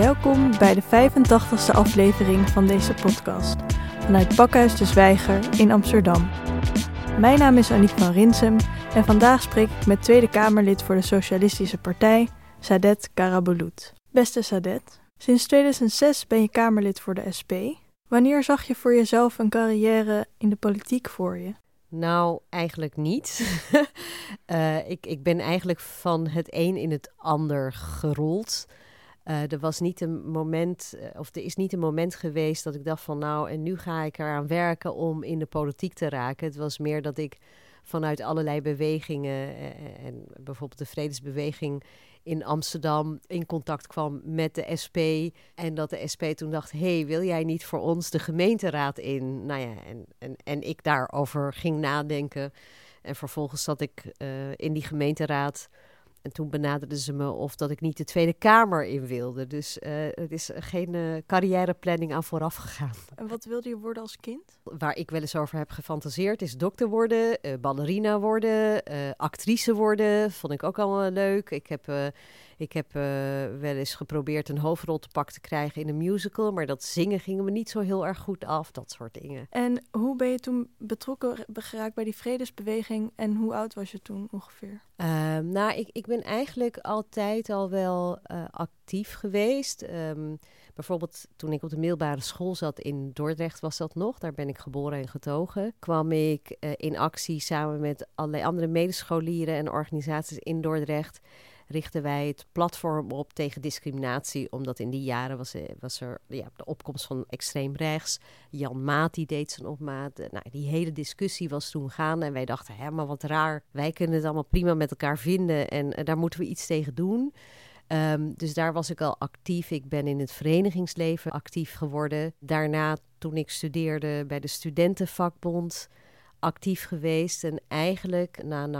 Welkom bij de 85ste aflevering van deze podcast vanuit Pakhuis de Zwijger in Amsterdam. Mijn naam is Aniek van Rinsem en vandaag spreek ik met Tweede Kamerlid voor de Socialistische Partij, Sadet Karabulut. Beste Sadet, sinds 2006 ben je Kamerlid voor de SP. Wanneer zag je voor jezelf een carrière in de politiek voor je? Nou, eigenlijk niet. uh, ik, ik ben eigenlijk van het een in het ander gerold. Uh, er was niet een moment, uh, of er is niet een moment geweest dat ik dacht van nou, en nu ga ik eraan werken om in de politiek te raken. Het was meer dat ik vanuit allerlei bewegingen, uh, en bijvoorbeeld de vredesbeweging in Amsterdam, in contact kwam met de SP. En dat de SP toen dacht, hey, wil jij niet voor ons de gemeenteraad in? Nou ja, en, en, en ik daarover ging nadenken. En vervolgens zat ik in die gemeenteraad en toen benaderden ze me of dat ik niet de Tweede Kamer in wilde. Dus uh, het is geen uh, carrièreplanning aan vooraf gegaan. En wat wilde je worden als kind? Waar ik wel eens over heb gefantaseerd is dokter worden, uh, ballerina worden, actrice worden. Vond ik ook allemaal leuk. Ik heb ik heb uh, wel eens geprobeerd een hoofdrol te pak te krijgen in een musical, maar dat zingen ging me niet zo heel erg goed af, dat soort dingen. En hoe ben je toen betrokken geraakt bij die vredesbeweging en hoe oud was je toen ongeveer? Uh, nou, ik, ik ben eigenlijk altijd al wel uh, actief geweest. Um, bijvoorbeeld toen ik op de middelbare school zat in Dordrecht was dat nog, daar ben ik geboren en getogen, kwam ik uh, in actie samen met allerlei andere medescholieren en organisaties in Dordrecht richten wij het platform op tegen discriminatie. Omdat in die jaren was, was er ja, de opkomst van extreem rechts. Jan Maat deed zijn opmaat. Nou, die hele discussie was toen gaande. En wij dachten, hè, maar wat raar. Wij kunnen het allemaal prima met elkaar vinden. En uh, daar moeten we iets tegen doen. Um, dus daar was ik al actief. Ik ben in het verenigingsleven actief geworden. Daarna, toen ik studeerde bij de studentenvakbond actief geweest. En eigenlijk na 9-11,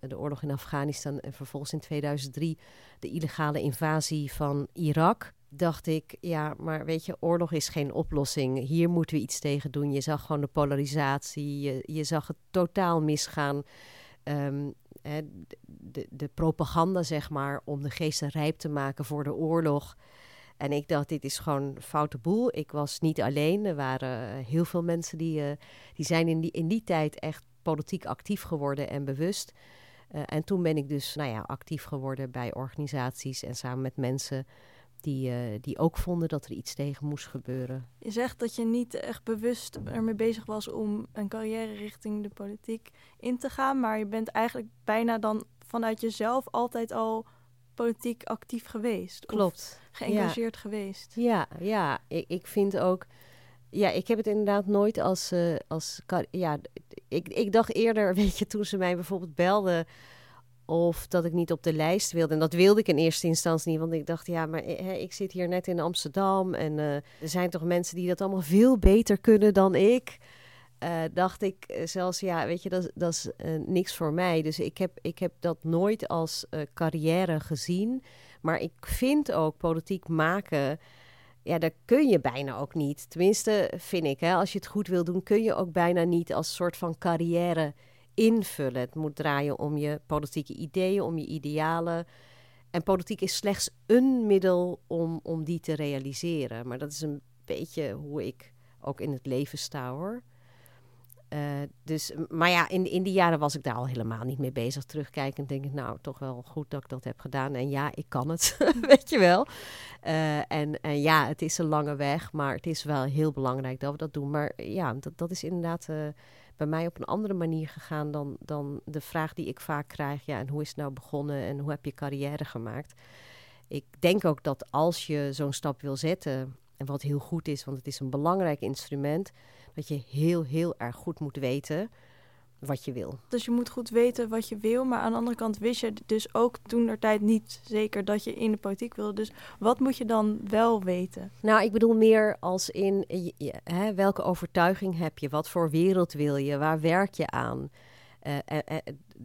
de oorlog in Afghanistan en vervolgens in 2003 de illegale invasie van Irak, dacht ik, ja, maar weet je, oorlog is geen oplossing. Hier moeten we iets tegen doen. Je zag gewoon de polarisatie, je, je zag het totaal misgaan. Um, hè, de, de propaganda, zeg maar, om de geesten rijp te maken voor de oorlog. En ik dacht, dit is gewoon foute boel. Ik was niet alleen. Er waren eh, heel veel mensen die, uh, die zijn in die, in die tijd echt politiek actief geworden en bewust. Uh, en toen ben ik dus nou ja, actief geworden bij organisaties en samen met mensen die, uh, die ook vonden dat er iets tegen moest gebeuren. Je zegt dat je niet echt bewust ermee bezig was om een carrière richting de politiek in te gaan, maar je bent eigenlijk bijna dan vanuit jezelf altijd al politiek actief geweest. Klopt. geëngageerd ja. geweest. Ja, ja. Ik, ik vind ook. Ja, ik heb het inderdaad nooit als. Uh, als ja, ik, ik dacht eerder, weet je, toen ze mij bijvoorbeeld belden. Of dat ik niet op de lijst wilde. En dat wilde ik in eerste instantie niet. Want ik dacht, ja, maar hè, ik zit hier net in Amsterdam. En uh, er zijn toch mensen die dat allemaal veel beter kunnen dan ik. Uh, dacht ik zelfs, ja, weet je, dat, dat is uh, niks voor mij. Dus ik heb, ik heb dat nooit als carrière gezien. Maar ik vind ook politiek maken, ja, daar kun je bijna ook niet. Tenminste, vind ik, hè, als je het goed wil doen, kun je ook bijna niet als soort van carrière invullen. Het moet draaien om je politieke ideeën, om je idealen. En politiek is slechts een middel om, om die te realiseren. Maar dat is een beetje hoe ik ook in het leven sta hoor. Uh, dus, maar ja, in, in die jaren was ik daar al helemaal niet mee bezig. Terugkijkend denk ik, nou, toch wel goed dat ik dat heb gedaan. En ja, ik kan het, weet je wel. Uh, en, en ja, het is een lange weg, maar het is wel heel belangrijk dat we dat doen. Maar ja, dat, dat is inderdaad uh, bij mij op een andere manier gegaan dan, dan de vraag die ik vaak krijg. Ja, en hoe is het nou begonnen en hoe heb je carrière gemaakt? Ik denk ook dat als je zo'n stap wil zetten, en wat heel goed is, want het is een belangrijk instrument dat je heel, heel erg goed moet weten wat je wil. Dus je moet goed weten wat je wil, maar aan de andere kant wist je dus ook toen der tijd niet zeker dat je in de politiek wilde. Dus wat moet je dan wel weten? Nou, ik bedoel meer als in hè, welke overtuiging heb je, wat voor wereld wil je, waar werk je aan? Uh, uh, uh,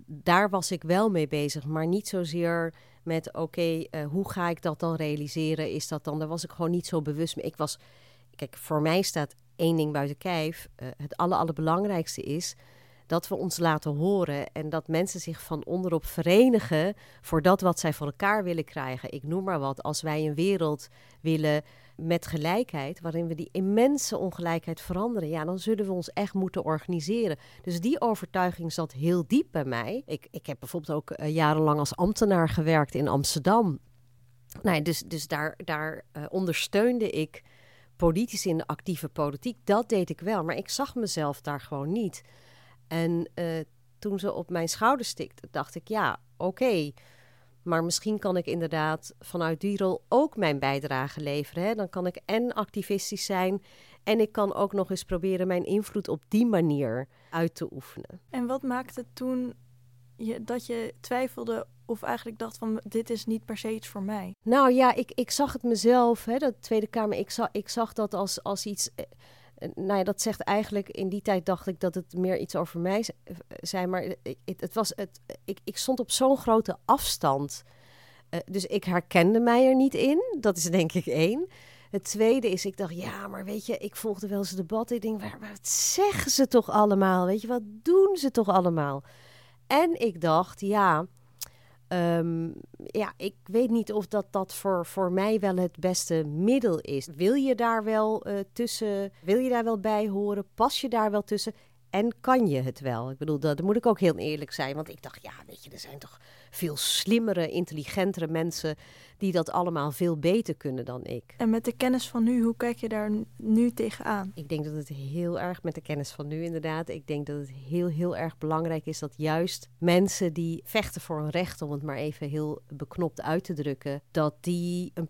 daar was ik wel mee bezig, maar niet zozeer met oké, okay, hoe ga ik dat dan realiseren? Is dat dan? Daar was ik gewoon niet zo bewust mee. Ik was, kijk, voor mij staat één ding buiten kijf. Uh, het aller, allerbelangrijkste is dat we ons laten horen en dat mensen zich van onderop verenigen voor dat wat zij voor elkaar willen krijgen. Ik noem maar wat, als wij een wereld willen met gelijkheid, waarin we die immense ongelijkheid veranderen, ja, dan zullen we ons echt moeten organiseren. Dus die overtuiging zat heel diep bij mij. Ik, ik heb bijvoorbeeld ook uh, jarenlang als ambtenaar gewerkt in Amsterdam. Nou, dus, dus daar, daar uh, ondersteunde ik politici in de actieve politiek. Dat deed ik wel, maar ik zag mezelf daar gewoon niet. En uh, toen ze op mijn schouder stikte, dacht ik, ja, oké. Maar misschien kan ik inderdaad vanuit die rol ook mijn bijdrage leveren. Hè? Dan kan ik en activistisch zijn en ik kan ook nog eens proberen mijn invloed op die manier uit te oefenen. En wat maakte toen je, dat je twijfelde of eigenlijk dacht van dit is niet per se iets voor mij? Nou ja, ik, ik zag het mezelf, hè, dat Tweede Kamer, ik zag, ik zag dat als, als iets... Eh, eh, nou ja, dat zegt eigenlijk, in die tijd dacht ik dat het meer iets over mij zei, maar het, was, het, ik, ik stond op zo'n grote afstand. Dus ik herkende mij er niet in. Dat is denk ik één. Het tweede is, ik dacht, ja, maar weet je, ik volgde wel eens debat. Ik denk, waar, wat zeggen ze toch allemaal? Weet je, wat doen ze toch allemaal? En ik dacht, ja, um, ja, ik weet niet of dat, dat voor, voor mij wel het beste middel is. Wil je daar wel uh, tussen, wil je daar wel bij horen? Pas je daar wel tussen? En kan je het wel? Ik bedoel, dat, dat moet ik ook heel eerlijk zijn. Want ik dacht, ja, weet je, er zijn toch veel slimmere, intelligentere mensen die dat allemaal veel beter kunnen dan ik. En met de kennis van nu, hoe kijk je daar nu tegenaan? Ik denk dat het heel erg met de kennis van nu inderdaad. Ik denk dat het heel, heel erg belangrijk is dat juist mensen die vechten voor een recht, om het maar even heel beknopt uit te drukken, dat die een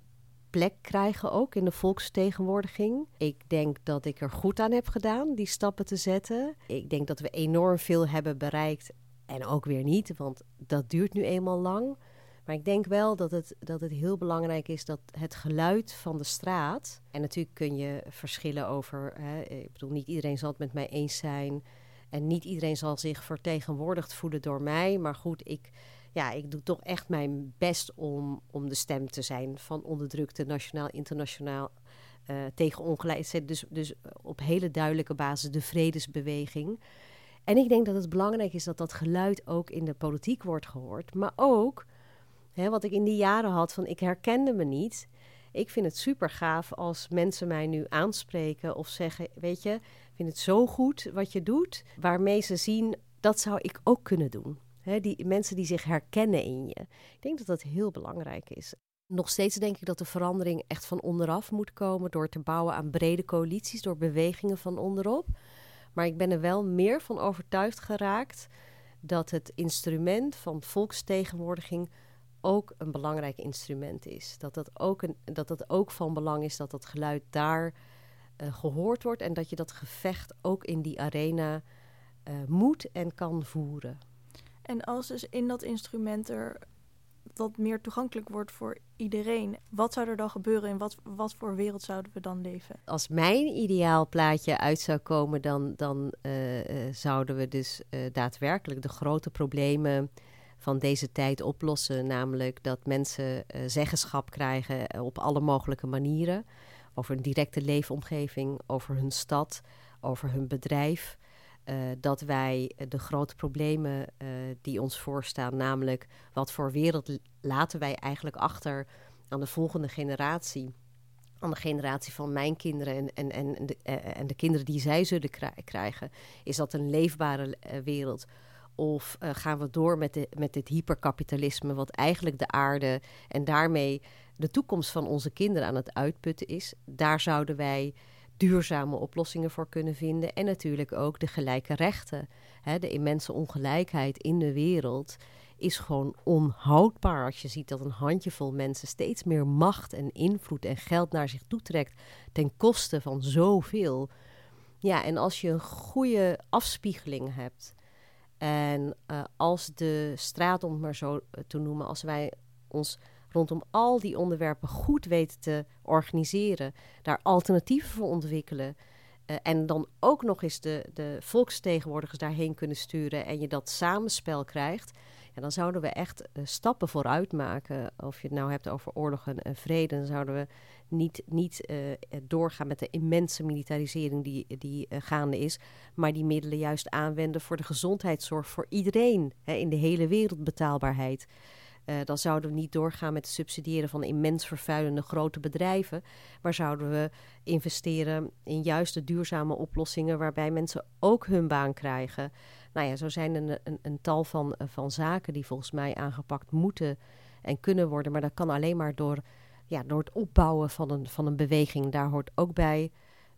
plek krijgen ook in de volksvertegenwoordiging. Ik denk dat ik er goed aan heb gedaan die stappen te zetten. Ik denk dat we enorm veel hebben bereikt en ook weer niet, want dat duurt nu eenmaal lang. Maar ik denk wel dat het, dat het heel belangrijk is dat het geluid van de straat. En natuurlijk kun je verschillen over. Hè, ik bedoel, niet iedereen zal het met mij eens zijn. En niet iedereen zal zich vertegenwoordigd voelen door mij. Maar goed, ik, ja, ik doe toch echt mijn best om, om de stem te zijn van onderdrukte, nationaal, internationaal. Uh, tegen ongelijkheid. Dus, dus op hele duidelijke basis de vredesbeweging. En ik denk dat het belangrijk is dat dat geluid ook in de politiek wordt gehoord. Maar ook Hè, wat ik in die jaren had van ik herkende me niet. Ik vind het super gaaf als mensen mij nu aanspreken of zeggen: Weet je, ik vind het zo goed wat je doet. Waarmee ze zien dat zou ik ook kunnen doen. Die mensen die zich herkennen in je. Ik denk dat dat heel belangrijk is. Nog steeds denk ik dat de verandering echt van onderaf moet komen door te bouwen aan brede coalities, door bewegingen van onderop. Maar ik ben er wel meer van overtuigd geraakt dat het instrument van volkstegenwoordiging ook een belangrijk instrument is. Dat dat ook, een, dat dat ook van belang is dat dat geluid daar uh, gehoord wordt en dat je dat gevecht ook in die arena uh, moet en kan voeren. En als dus in dat instrument er wat meer toegankelijk wordt voor iedereen, wat zou er dan gebeuren en wat, wat voor wereld zouden we dan leven? Als mijn ideaal plaatje uit zou komen, dan, dan uh, zouden we dus daadwerkelijk de grote problemen van deze tijd oplossen. Namelijk dat mensen zeggenschap krijgen eh, op alle mogelijke manieren. Over een directe leefomgeving, over hun stad, over hun bedrijf. Uh, dat wij de grote problemen uh, die ons voorstaan, namelijk wat voor wereld laten wij eigenlijk achter aan de volgende generatie, aan de generatie van mijn kinderen en, en, en, de, en de kinderen die zij zullen krijgen, is dat een leefbare wereld? Of gaan we door met, de, met dit hyperkapitalisme, wat eigenlijk de aarde en daarmee de toekomst van onze kinderen aan het uitputten is? Daar zouden wij duurzame oplossingen voor kunnen vinden. En natuurlijk ook de gelijke rechten. Hè, de immense ongelijkheid in de wereld is gewoon onhoudbaar. Als je ziet dat een handjevol mensen steeds meer macht en invloed en geld naar zich toetrekt ten koste van zoveel. Ja, en als je een goede afspiegeling hebt en uh, als de straat, om het maar zo eh, te noemen, als wij ons rondom al die onderwerpen goed weten te organiseren, daar alternatieven voor ontwikkelen Uh, en dan ook nog eens de, de volksvertegenwoordigers daarheen kunnen sturen en je dat samenspel krijgt. Ja, dan zouden we echt uh, stappen vooruit maken. Of je het nou hebt over oorlog en, vrede, dan zouden we niet, niet uh, doorgaan met de immense militarisering die, die gaande is. Maar die middelen juist aanwenden voor de gezondheidszorg voor iedereen hè, in de hele wereld betaalbaarheid. Uh, dan zouden we niet doorgaan met het subsidiëren van immens vervuilende grote bedrijven. Maar zouden we investeren in juist de duurzame oplossingen waarbij mensen ook hun baan krijgen. Nou ja, zo zijn er een, een, een tal van, eh, van zaken die volgens mij aangepakt moeten en kunnen worden. Maar dat kan alleen maar door, ja, door het opbouwen van een, van een beweging. Daar hoort ook bij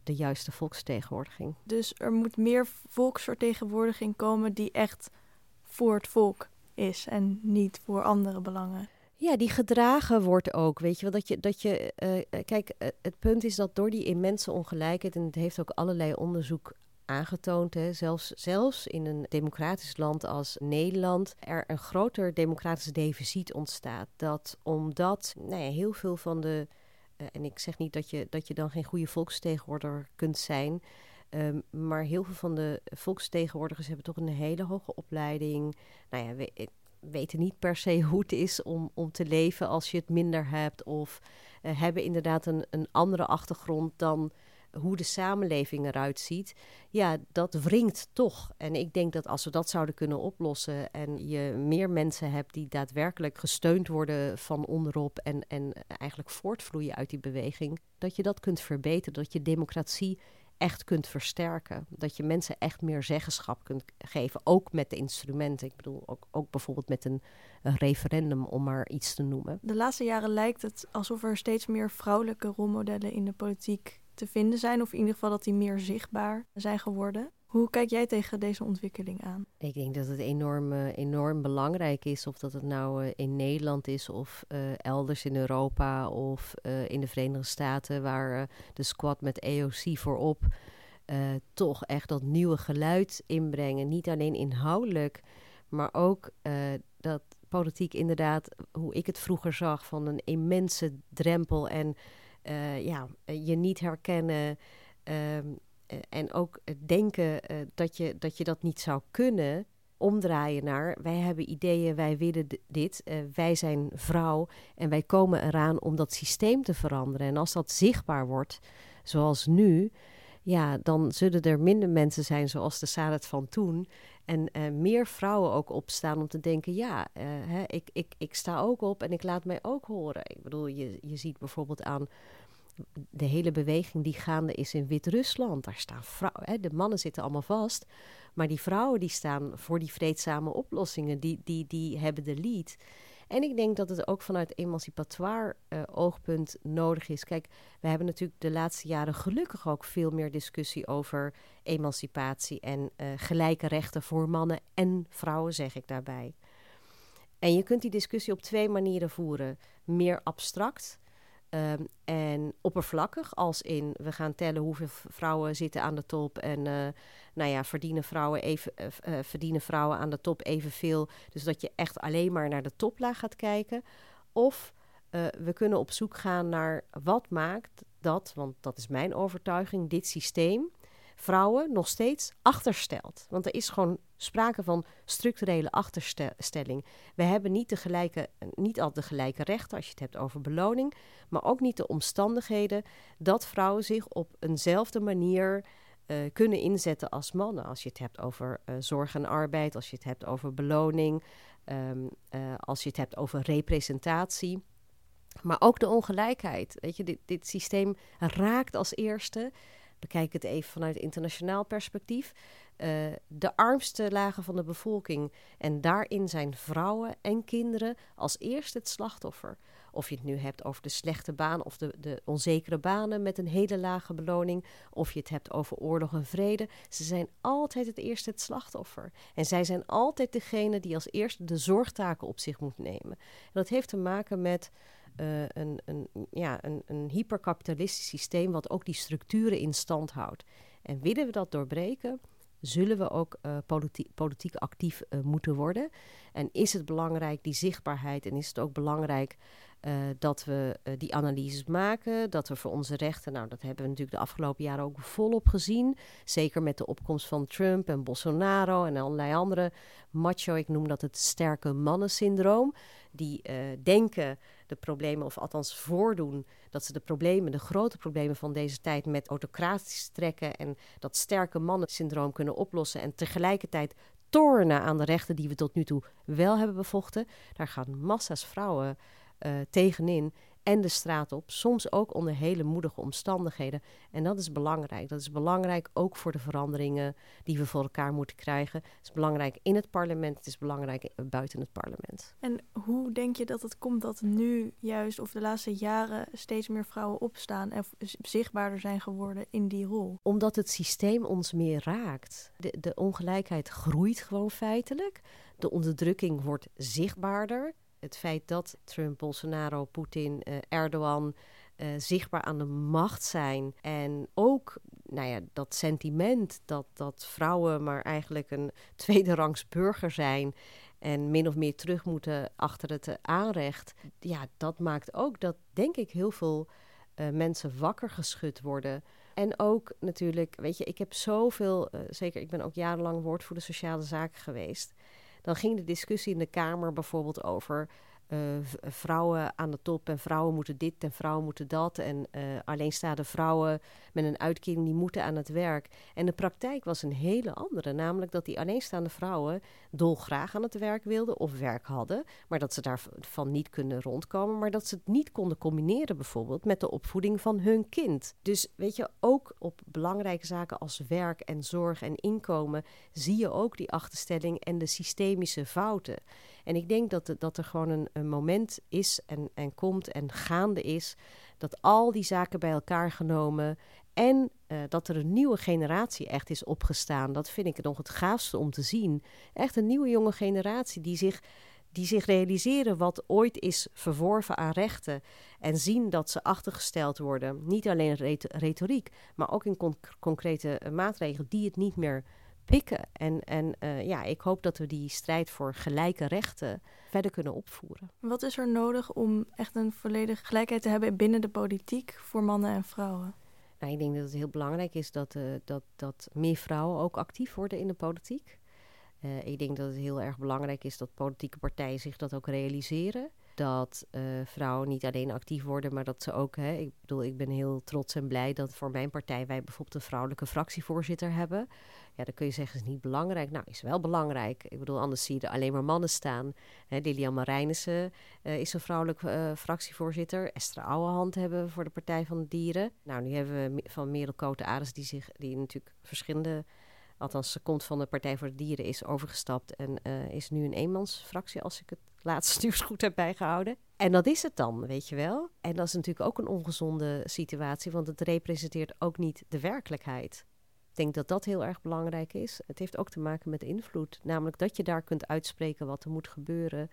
de juiste volksvertegenwoordiging. Dus er moet meer volksvertegenwoordiging komen die echt voor het volk is en niet voor andere belangen. Ja, die gedragen wordt ook. Weet je wel, dat je. Dat je uh, kijk, uh, het punt is dat door die immense ongelijkheid, en het heeft ook allerlei onderzoek aangetoond, hè, zelfs, zelfs in een democratisch land als Nederland, er een groter democratisch deficit ontstaat. Dat omdat nou ja, heel veel van de. Uh, en ik zeg niet dat je, dat je dan geen goede volksvertegenwoordiger kunt zijn. Um, maar heel veel van de volksvertegenwoordigers hebben toch een hele hoge opleiding. Nou ja, we, eh, weten niet per se hoe het is om, om te leven als je het minder hebt. Of uh, hebben inderdaad een, een andere achtergrond dan hoe de samenleving eruit ziet. Ja, dat wringt toch. En ik denk dat als we dat zouden kunnen oplossen en je meer mensen hebt die daadwerkelijk gesteund worden van onderop en, en eigenlijk voortvloeien uit die beweging, dat je dat kunt verbeteren, dat je democratie echt kunt versterken. Dat je mensen echt meer zeggenschap kunt geven, ook met de instrumenten. Ik bedoel, ook, ook bijvoorbeeld met een, een, referendum, om maar iets te noemen. De laatste jaren lijkt het alsof er steeds meer vrouwelijke rolmodellen in de politiek te vinden zijn, of in ieder geval dat die meer zichtbaar zijn geworden. Hoe kijk jij tegen deze ontwikkeling aan? Ik denk dat het enorm, uh, enorm belangrijk is, of dat het nou uh, in Nederland is of uh, elders in Europa of in de Verenigde Staten, waar de squad met EOC voorop toch echt dat nieuwe geluid inbrengen. Niet alleen inhoudelijk, maar ook dat politiek inderdaad, hoe ik het vroeger zag, van een immense drempel en ja, je niet herkennen. Ehm, eh, en ook het denken uh, dat, je, dat je dat niet zou kunnen omdraaien naar wij hebben ideeën, wij willen dit, wij zijn vrouw en wij komen eraan om dat systeem te veranderen. En als dat zichtbaar wordt, zoals nu, ja, dan zullen er minder mensen zijn zoals de Sadat van toen. En meer vrouwen ook opstaan om te denken: ja, hè, ik, ik, ik sta ook op en ik laat mij ook horen. Ik bedoel, je, je ziet bijvoorbeeld aan de hele beweging die gaande is in Wit-Rusland. Daar staan vrouwen, de mannen zitten allemaal vast. Maar die vrouwen die staan voor die vreedzame oplossingen, die, die, die hebben de lead. En ik denk dat het ook vanuit emancipatoire uh, oogpunt nodig is. Kijk, we hebben natuurlijk de laatste jaren gelukkig ook veel meer discussie over emancipatie en uh, gelijke rechten voor mannen en vrouwen, zeg ik daarbij. En je kunt die discussie op twee manieren voeren. Meer abstract, Um, en oppervlakkig, als in we gaan tellen hoeveel vrouwen zitten aan de top. En uh, nou ja, verdienen vrouwen, even, uh, verdienen vrouwen aan de top evenveel. Dus dat je echt alleen maar naar de toplaag gaat kijken. Of we kunnen op zoek gaan naar wat maakt dat, want dat is mijn overtuiging, dit systeem vrouwen nog steeds achterstelt. Want er is gewoon sprake van structurele achterstelling. We hebben niet, de gelijke, niet al de gelijke rechten als je het hebt over beloning, maar ook niet de omstandigheden dat vrouwen zich op eenzelfde manier uh, kunnen inzetten als mannen. Als je het hebt over uh, zorg en arbeid, als je het hebt over beloning, um, uh, als je het hebt over representatie. Maar ook de ongelijkheid. Weet je, dit, dit systeem raakt als eerste bekijk het even vanuit internationaal perspectief, uh, de armste lagen van de bevolking. En daarin zijn vrouwen en kinderen als eerste het slachtoffer. Of je het nu hebt over de slechte baan of de, de onzekere banen met een hele lage beloning. Of je het hebt over oorlog en vrede. Ze zijn altijd het eerste het slachtoffer. En zij zijn altijd degene die als eerste de zorgtaken op zich moet nemen. En dat heeft te maken met uh, een, een, ja, een, een hyperkapitalistisch systeem wat ook die structuren in stand houdt. En willen we dat doorbreken, zullen we ook uh, politiek, actief uh, moeten worden. En is het belangrijk, die zichtbaarheid, en is het ook belangrijk dat we die analyses maken, dat we voor onze rechten, nou dat hebben we natuurlijk de afgelopen jaren ook volop gezien. Zeker met de opkomst van Trump en Bolsonaro en allerlei andere macho, ik noem dat het sterke mannen-syndroom. Die uh, denken de problemen, of althans voordoen, dat ze de problemen, de grote problemen van deze tijd met autocratische trekken en dat sterke mannen-syndroom kunnen oplossen. En tegelijkertijd tornen aan de rechten die we tot nu toe wel hebben bevochten. Daar gaan massa's vrouwen uh, tegenin en de straat op. Soms ook onder hele moedige omstandigheden. En dat is belangrijk. Dat is belangrijk ook voor de veranderingen die we voor elkaar moeten krijgen. Het is belangrijk in het parlement. Het is belangrijk buiten het parlement. En hoe denk je dat het komt dat nu juist of de laatste jaren steeds meer vrouwen opstaan en zichtbaarder zijn geworden in die rol? Omdat het systeem ons meer raakt. De, de ongelijkheid groeit gewoon feitelijk. De onderdrukking wordt zichtbaarder het feit dat Trump, Bolsonaro, Poetin, uh, Erdogan uh, zichtbaar aan de macht zijn. En ook nou ja, dat sentiment dat, dat vrouwen maar eigenlijk een tweederangs burger zijn. En min of meer terug moeten achter het aanrecht. Ja, dat maakt ook dat, denk ik, heel veel mensen wakker geschud worden. En ook natuurlijk, weet je, ik heb zoveel, zeker ik ben ook jarenlang woordvoerder sociale zaken geweest dan ging de discussie in de Kamer bijvoorbeeld over uh, vrouwen aan de top en vrouwen moeten dit en vrouwen moeten dat. En uh, alleenstaande vrouwen met een uitkering die moeten aan het werk. En de praktijk was een hele andere. Namelijk dat die alleenstaande vrouwen dolgraag aan het werk wilden of werk hadden. Maar dat ze daarvan niet kunnen rondkomen. Maar dat ze het niet konden combineren bijvoorbeeld met de opvoeding van hun kind. Dus weet je, ook op belangrijke zaken als werk en zorg en inkomen zie je ook die achterstelling en de systemische fouten. En ik denk dat, dat er gewoon een, moment is en, en komt en gaande is dat al die zaken bij elkaar genomen en uh, dat er een nieuwe generatie echt is opgestaan. Dat vind ik nog het gaafste om te zien. Echt een nieuwe jonge generatie die zich, die zich realiseren wat ooit is verworven aan rechten. En zien dat ze achtergesteld worden. Niet alleen retoriek, maar ook in con concrete maatregelen die het niet meer pikken. En, en uh, ja, ik hoop dat we die strijd voor gelijke rechten verder kunnen opvoeren. Wat is er nodig om echt een volledige gelijkheid te hebben binnen de politiek voor mannen en vrouwen? Nou, ik denk dat het heel belangrijk is dat, uh, dat, dat meer vrouwen ook actief worden in de politiek. Uh, ik denk dat het heel erg belangrijk is dat politieke partijen zich dat ook realiseren dat uh, vrouwen niet alleen actief worden, maar dat ze ook. Hè, ik bedoel, ik ben heel trots en blij dat voor mijn partij wij bijvoorbeeld een vrouwelijke fractievoorzitter hebben. Ja, dan kun je zeggen, is niet belangrijk. Nou, is wel belangrijk. Ik bedoel, anders zie je er alleen maar mannen staan. Hè, Lilian Marijnissen uh, is een vrouwelijke uh, fractievoorzitter. Esther Ouwehand hebben we voor de Partij van de Dieren. Nou, nu hebben we van Merel Koten-Ares, die, zich, die natuurlijk verschillende... Althans, ze komt van de Partij voor de Dieren, is overgestapt en uh, is nu een eenmansfractie, als ik het laatste nieuws goed heb bijgehouden. En dat is het dan, weet je wel. En dat is natuurlijk ook een ongezonde situatie, want het representeert ook niet de werkelijkheid. Ik denk dat dat heel erg belangrijk is. Het heeft ook te maken met invloed. Namelijk dat je daar kunt uitspreken wat er moet gebeuren.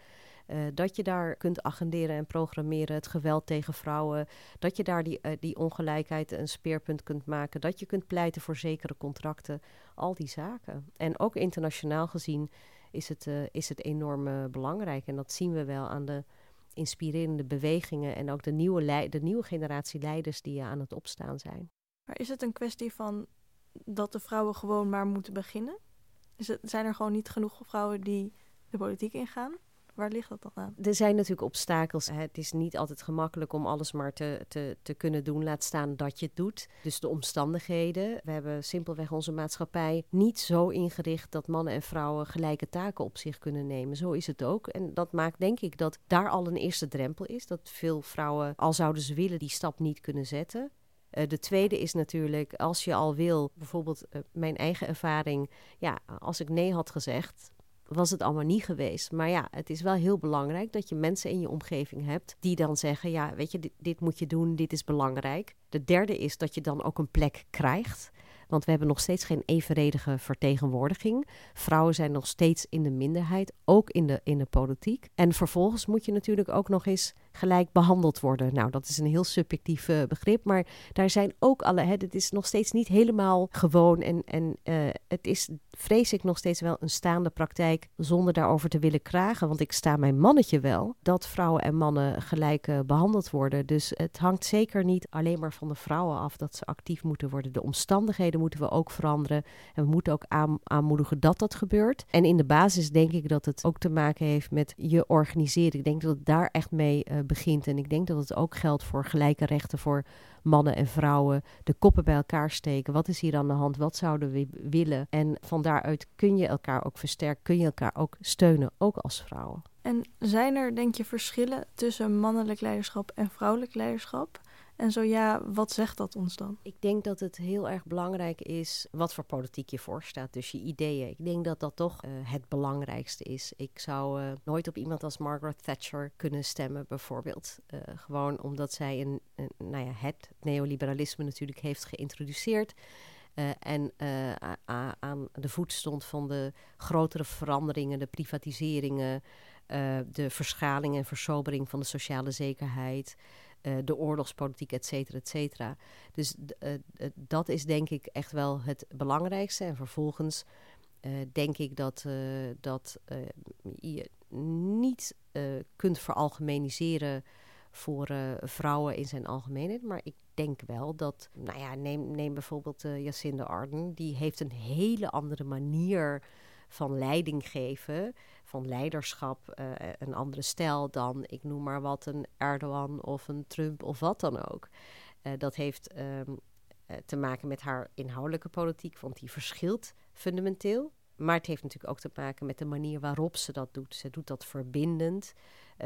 Uh, dat je daar kunt agenderen en programmeren, het geweld tegen vrouwen. Dat je daar die, uh, die ongelijkheid een speerpunt kunt maken. Dat je kunt pleiten voor zekere contracten. Al die zaken. En ook internationaal gezien is het, uh, is het enorm belangrijk. En dat zien we wel aan de inspirerende bewegingen en ook de nieuwe, de nieuwe generatie leiders die aan het opstaan zijn. Maar is het een kwestie van dat de vrouwen gewoon maar moeten beginnen? Zijn er gewoon niet genoeg vrouwen die de politiek ingaan? Waar ligt dat dan aan? Er zijn natuurlijk obstakels. Het is niet altijd gemakkelijk om alles maar te, te, te kunnen doen. Laat staan dat je het doet. Dus de omstandigheden. We hebben simpelweg onze maatschappij niet zo ingericht dat mannen en vrouwen gelijke taken op zich kunnen nemen. Zo is het ook. En dat maakt denk ik dat daar al een eerste drempel is. Dat veel vrouwen, al zouden ze willen, die stap niet kunnen zetten. Uh, de tweede is natuurlijk, als je al wil, bijvoorbeeld uh, mijn eigen ervaring. Ja, als ik nee had gezegd, was het allemaal niet geweest. Maar ja, het is wel heel belangrijk dat je mensen in je omgeving hebt die dan zeggen: Ja, weet je, dit, dit, moet je doen, dit is belangrijk. De derde is dat je dan ook een plek krijgt. Want we hebben nog steeds geen evenredige vertegenwoordiging. Vrouwen zijn nog steeds in de minderheid, ook in de, in de politiek. En vervolgens moet je natuurlijk ook nog eens gelijk behandeld worden. Nou, dat is een heel subjectief uh, begrip, maar daar zijn ook alle. Hè, het is nog steeds niet helemaal gewoon en, en uh, het is, vrees ik, nog steeds wel een staande praktijk zonder daarover te willen kragen. Want ik sta mijn mannetje wel dat vrouwen en mannen gelijk uh, behandeld worden. Dus het hangt zeker niet alleen maar van de vrouwen af dat ze actief moeten worden. De omstandigheden moeten we ook veranderen en we moeten ook aan, aanmoedigen dat dat gebeurt. En in de basis denk ik dat het ook te maken heeft met je organiseren. Ik denk dat het daar echt mee begint. En ik denk dat het ook geldt voor gelijke rechten voor mannen en vrouwen. De koppen bij elkaar steken. Wat is hier aan de hand? Wat zouden we willen? En van daaruit kun je elkaar ook versterken. Kun je elkaar ook steunen, ook als vrouwen. En zijn er, denk je, verschillen tussen mannelijk leiderschap en vrouwelijk leiderschap? En zo ja, wat zegt dat ons dan? Ik denk dat het heel erg belangrijk is wat voor politiek je voorstaat. Dus je ideeën. Ik denk dat dat toch uh, het belangrijkste is. Ik zou uh, nooit op iemand als Margaret Thatcher kunnen stemmen, bijvoorbeeld. Uh, gewoon omdat zij een, nou ja, het neoliberalisme natuurlijk heeft geïntroduceerd. En aan de voet stond van de grotere veranderingen, de privatiseringen, de verschaling en versobering van de sociale zekerheid, uh, de oorlogspolitiek, et cetera, et cetera. Dus uh, dat is denk ik echt wel het belangrijkste. En vervolgens denk ik dat, dat je niet kunt veralgemeniseren voor vrouwen in zijn algemeenheid. Maar ik denk wel dat, nou ja, neem, neem bijvoorbeeld Jacinda Arden. Die heeft een hele andere manier van leiding geven, van leiderschap, uh, een andere stijl dan, ik noem maar wat, een Erdogan of een Trump of wat dan ook. Uh, dat heeft um, uh, te maken met haar inhoudelijke politiek, want die verschilt fundamenteel. Maar het heeft natuurlijk ook te maken met de manier waarop ze dat doet. Ze doet dat verbindend.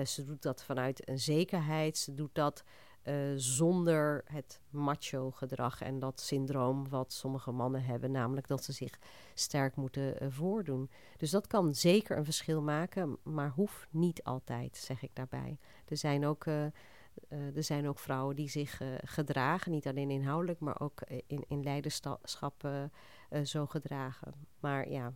ze doet dat vanuit een zekerheid. Ze doet dat uh, zonder het macho gedrag en dat syndroom wat sommige mannen hebben, namelijk dat ze zich sterk moeten uh, voordoen. Dus dat kan zeker een verschil maken, maar hoeft niet altijd, zeg ik daarbij. Er zijn ook, uh, er zijn ook vrouwen die zich gedragen, niet alleen inhoudelijk, maar ook in, in leiderschap zo gedragen. Maar ja,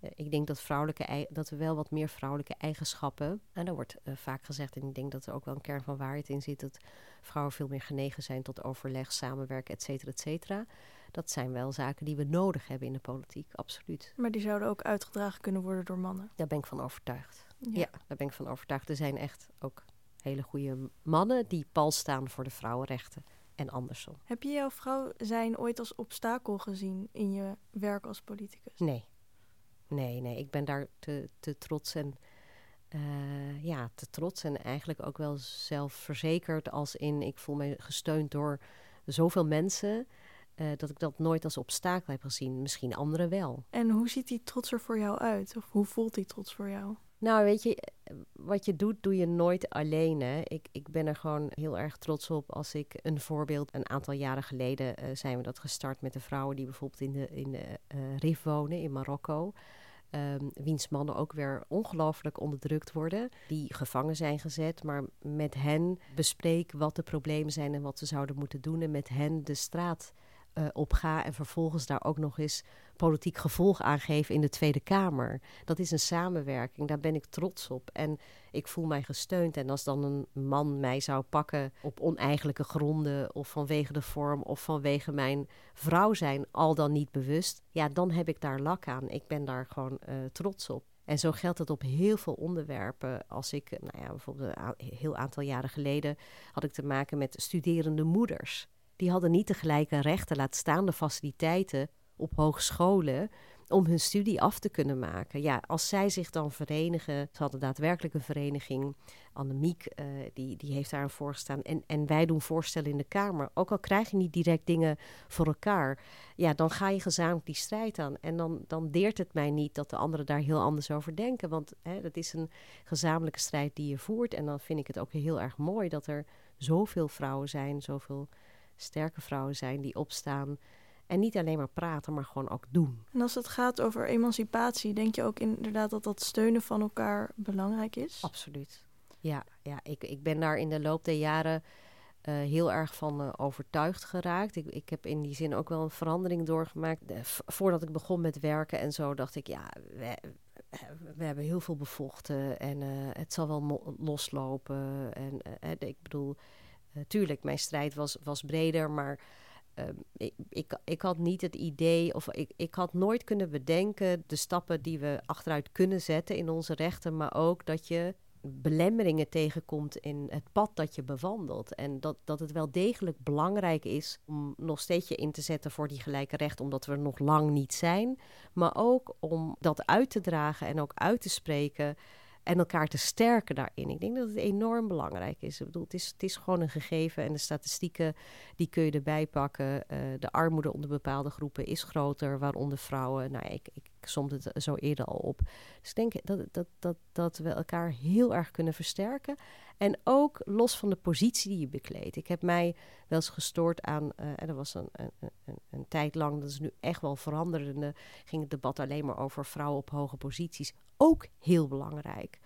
ik denk dat, vrouwelijke, dat we wel wat meer vrouwelijke eigenschappen. En daar wordt uh, vaak gezegd, en ik denk dat er ook wel een kern van waarheid in zit, dat vrouwen veel meer genegen zijn tot overleg, samenwerken, et cetera, et cetera. Dat zijn wel zaken die we nodig hebben in de politiek, absoluut. Maar die zouden ook uitgedragen kunnen worden door mannen? Daar ben ik van overtuigd. Ja, ja daar ben ik van overtuigd. Er zijn echt ook hele goede mannen die pal staan voor de vrouwenrechten en andersom. Heb je jouw vrouw zijn ooit als obstakel gezien in je werk als politicus? Nee, Nee, nee, ik ben daar te, te trots en uh, ja, te trots en eigenlijk ook wel zelfverzekerd als in ik voel me gesteund door zoveel mensen. Uh, dat ik dat nooit als obstakel heb gezien. Misschien anderen wel. En hoe ziet die trots er voor jou uit? Of hoe voelt die trots voor jou? Nou, weet je, wat je doet, doe je nooit alleen. Hè? Ik, ik ben er gewoon heel erg trots op als ik een voorbeeld. Een aantal jaren geleden uh, zijn we dat gestart met de vrouwen die bijvoorbeeld in de, in de uh, RIF wonen in Marokko. Um, wiens mannen ook weer ongelooflijk onderdrukt worden, die gevangen zijn gezet, maar met hen bespreek wat de problemen zijn en wat ze zouden moeten doen en met hen de straat uh, op ga en vervolgens daar ook nog eens politiek gevolg aan in de Tweede Kamer. Dat is een samenwerking, daar ben ik trots op. En ik voel mij gesteund. En als dan een man mij zou pakken op oneigenlijke gronden, of vanwege de vorm, of vanwege mijn vrouw zijn, al dan niet bewust, ja, dan heb ik daar lak aan. Ik ben daar gewoon uh, trots op. En zo geldt het op heel veel onderwerpen. Als ik, nou ja, bijvoorbeeld een heel aantal jaren geleden had ik te maken met studerende moeders die hadden niet de gelijke rechten, laat staan de faciliteiten op hogescholen om hun studie af te kunnen maken. Ja, als zij zich dan verenigen, ze hadden daadwerkelijk een vereniging, Annemiek, uh, die, die heeft daar een voorgestaan. En, en wij doen voorstellen in de Kamer. Ook al krijg je niet direct dingen voor elkaar, ja, dan ga je gezamenlijk die strijd aan. En dan, dan deert het mij niet dat de anderen daar heel anders over denken. Want hè, dat is een gezamenlijke strijd die je voert. En dan vind ik het ook heel erg mooi dat er zoveel vrouwen zijn, zoveel sterke vrouwen zijn die opstaan. En niet alleen maar praten, maar gewoon ook doen. En als het gaat over emancipatie, denk je ook inderdaad dat dat steunen van elkaar belangrijk is? Absoluut. Ja, ja ik, ik ben daar in de loop der jaren uh, heel erg van uh, overtuigd geraakt. Ik, ik heb in die zin ook wel een verandering doorgemaakt. De, voordat ik begon met werken en zo, dacht ik, ja, we, we hebben heel veel bevochten en het zal wel loslopen. En ik bedoel, tuurlijk, mijn strijd was, was breder, maar Ehm, ik, ik, ik, had niet het idee, of ik, ik had nooit kunnen bedenken de stappen die we achteruit kunnen zetten in onze rechten, maar ook dat je belemmeringen tegenkomt in het pad dat je bewandelt. En dat, dat het wel degelijk belangrijk is om nog steeds je in te zetten voor die gelijke rechten, omdat we er nog lang niet zijn. Maar ook om dat uit te dragen en ook uit te spreken en elkaar te sterken daarin. Ik denk dat het enorm belangrijk is. Ik bedoel, het is, het is gewoon een gegeven en de statistieken die kun je erbij pakken. Uh, de armoede onder bepaalde groepen is groter, waaronder vrouwen. Nou, ik, ik somt het zo eerder al op. Dus ik denk dat, dat, dat, dat we elkaar heel erg kunnen versterken. En ook los van de positie die je bekleedt. Ik heb mij wel eens gestoord aan, uh, en dat was een, een, een, tijd lang, dat is nu echt wel veranderende, ging het debat alleen maar over vrouwen op hoge posities. Ook heel belangrijk.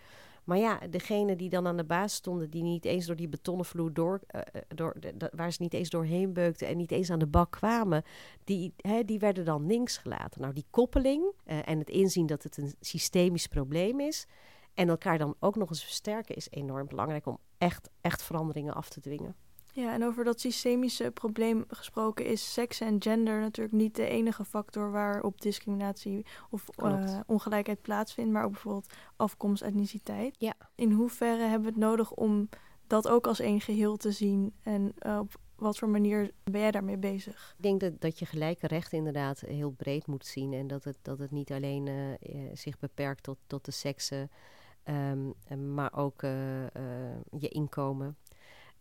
Maar ja, degene die dan aan de baas stonden, die niet eens door die betonnen vloer door, uh, door waar ze niet eens doorheen beukten en niet eens aan de bak kwamen, die, die werden dan links gelaten. Nou, die koppeling en het inzien dat het een systemisch probleem is en elkaar dan ook nog eens versterken, is enorm belangrijk om echt, echt veranderingen af te dwingen. Ja, en over dat systemische probleem gesproken is seks en gender natuurlijk niet de enige factor waarop discriminatie of uh, ongelijkheid plaatsvindt, maar ook bijvoorbeeld afkomst, etniciteit. Ja. In hoeverre hebben we het nodig om dat ook als één geheel te zien en uh, op wat voor manier ben jij daarmee bezig? Ik denk dat, dat je gelijke rechten inderdaad heel breed moet zien en dat het, dat het niet alleen uh, zich beperkt tot, tot de seksen, um, maar ook je inkomen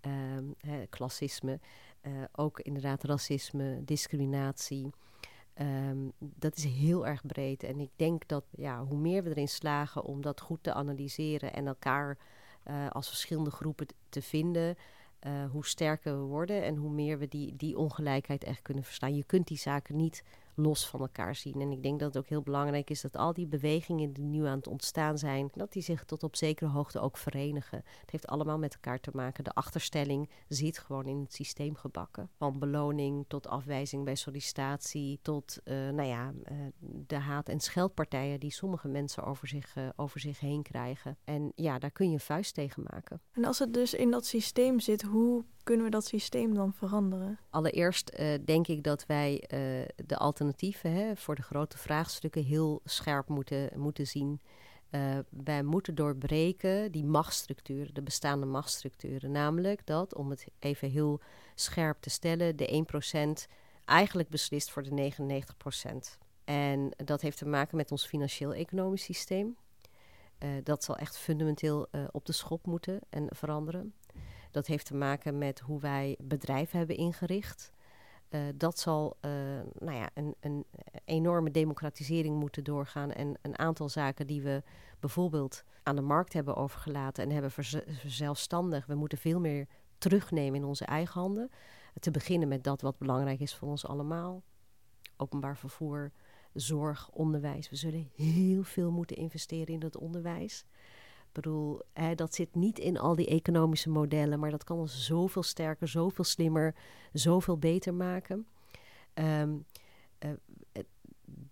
um, hè, klassisme, uh, ook inderdaad racisme, discriminatie. Dat is heel erg breed. En ik denk dat ja, hoe meer we erin slagen om dat goed te analyseren en elkaar als verschillende groepen te vinden, hoe sterker we worden en hoe meer we die, die ongelijkheid echt kunnen verstaan. Je kunt die zaken niet los van elkaar zien. En ik denk dat het ook heel belangrijk is dat al die bewegingen die nu aan het ontstaan zijn, dat die zich tot op zekere hoogte ook verenigen. Het heeft allemaal met elkaar te maken. De achterstelling zit gewoon in het systeem gebakken. Van beloning tot afwijzing bij sollicitatie, tot uh, nou ja, uh, de haat- en scheldpartijen die sommige mensen over zich, uh, over zich heen krijgen. En ja, daar kun je een vuist tegen maken. En als het dus in dat systeem zit, hoe kunnen we dat systeem dan veranderen? Allereerst uh, denk ik dat wij uh, de alternatieven hè, voor de grote vraagstukken heel scherp moeten, moeten zien. Uh, wij moeten doorbreken die machtsstructuren, de bestaande machtsstructuren. Namelijk dat, om het even heel scherp te stellen, de 1% eigenlijk beslist voor de 99%. En dat heeft te maken met ons financieel-economisch systeem. dat zal echt fundamenteel op de schop moeten en veranderen. Dat heeft te maken met hoe wij bedrijven hebben ingericht. Uh, dat zal uh, nou ja, een, een, enorme democratisering moeten doorgaan. En een aantal zaken die we bijvoorbeeld aan de markt hebben overgelaten en hebben verzelfstandig. We moeten veel meer terugnemen in onze eigen handen. Te beginnen met dat wat belangrijk is voor ons allemaal: openbaar vervoer, zorg, onderwijs. We zullen heel veel moeten investeren in het onderwijs. Ik bedoel, hè, dat zit niet in al die economische modellen, maar dat kan ons zoveel sterker, zoveel slimmer, zoveel beter maken. Um, uh,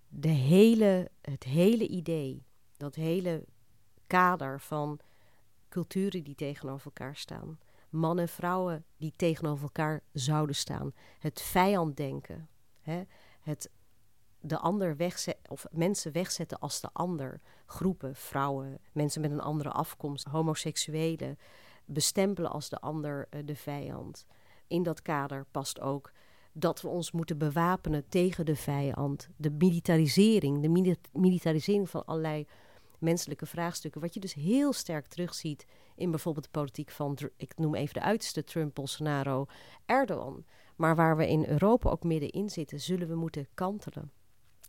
de hele, het hele idee, dat hele kader van culturen die tegenover elkaar staan, mannen en vrouwen die tegenover elkaar zouden staan, het vijanddenken, hè, het de ander wegzetten, of mensen wegzetten als de ander. Groepen, vrouwen, mensen met een andere afkomst, homoseksuelen, bestempelen als de ander uh, de vijand. In dat kader past ook dat we ons moeten bewapenen tegen de vijand. De militarisering, de militarisering van allerlei menselijke vraagstukken. Wat je dus heel sterk terugziet in bijvoorbeeld de politiek van, ik noem even de uiterste Trump, Bolsonaro, Erdogan. Maar waar we in Europa ook middenin zitten, zullen we moeten kantelen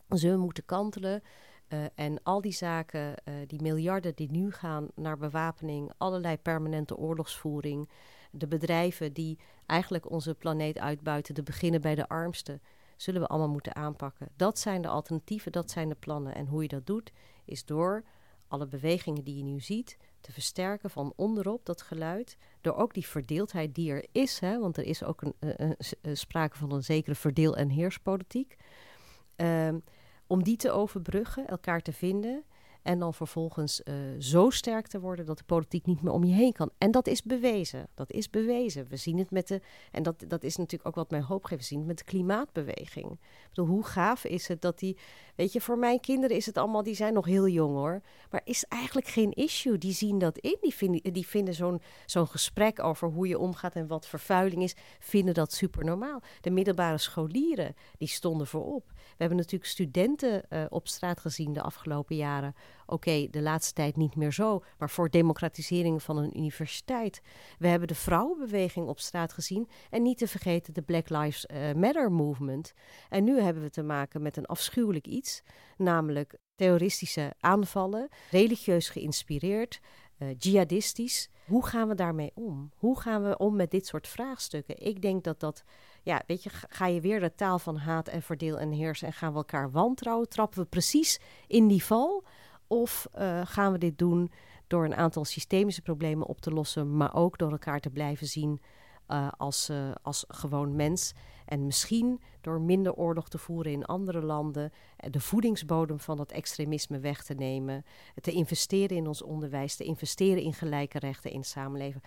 we moeten kantelen. Uh, en al die zaken, uh, die miljarden die nu gaan naar bewapening, allerlei permanente oorlogsvoering, de bedrijven die eigenlijk onze planeet uitbuiten, te beginnen bij de armsten, zullen we allemaal moeten aanpakken. Dat zijn de alternatieven, dat zijn de plannen. En hoe je dat doet, is door alle bewegingen die je nu ziet te versterken van onderop dat geluid. Door ook die verdeeldheid die er is, hè, want er is ook een, sprake van een zekere verdeel- en heerspolitiek. Um, om die te overbruggen, elkaar te vinden En dan vervolgens uh, zo sterk te worden dat de politiek niet meer om je heen kan. En dat is bewezen. Dat is bewezen. We zien het met de. En dat, dat is natuurlijk ook wat mij hoop geeft. We zien het met de klimaatbeweging. Ik bedoel, hoe gaaf is het dat die. Weet je, voor mijn kinderen is het allemaal. Die zijn nog heel jong hoor. Maar is eigenlijk geen issue. Die zien dat in. Die vinden, die vinden zo'n zo'n gesprek over hoe je omgaat en wat vervuiling is. Vinden dat super normaal. De middelbare scholieren, die stonden voorop. We hebben natuurlijk studenten uh, op straat gezien de afgelopen jaren Oké, de laatste tijd niet meer zo, maar voor democratisering van een universiteit. We hebben de vrouwenbeweging op straat gezien en niet te vergeten de Black Lives eh, Matter movement. En nu hebben we te maken met een afschuwelijk iets, namelijk terroristische aanvallen, religieus geïnspireerd, uh, jihadistisch. Hoe gaan we daarmee om? Hoe gaan we om met dit soort vraagstukken? Ik denk dat dat, ja, weet je, ga je weer de taal van haat en verdeel en heers en gaan we elkaar wantrouwen? Trappen we precies in die val? Of uh, gaan we dit doen door een aantal systemische problemen op te lossen, maar ook door elkaar te blijven zien uh, als, uh, als gewoon mens. En misschien door minder oorlog te voeren in andere landen, de voedingsbodem van dat extremisme weg te nemen, te investeren in ons onderwijs, te investeren in gelijke rechten in het samenleven.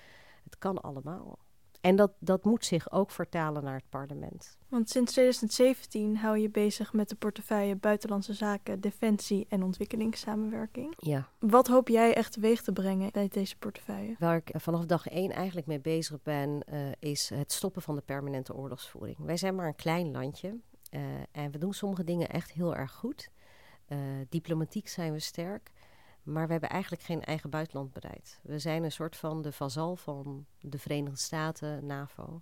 Het kan allemaal. En dat, dat moet zich ook vertalen naar het parlement. Want sinds 2017 hou je bezig met de portefeuille Buitenlandse Zaken, Defensie en Ontwikkelingssamenwerking. Ja. Wat hoop jij echt teweeg te brengen bij deze portefeuille? Waar ik vanaf dag één eigenlijk mee bezig ben, uh, is het stoppen van de permanente oorlogsvoering. Wij zijn maar een klein landje uh, en we doen sommige dingen echt heel erg goed. Uh, diplomatiek zijn we sterk. Maar we hebben eigenlijk geen eigen buitenlandbeleid. We zijn een soort van de vazal van de Verenigde Staten, NAVO.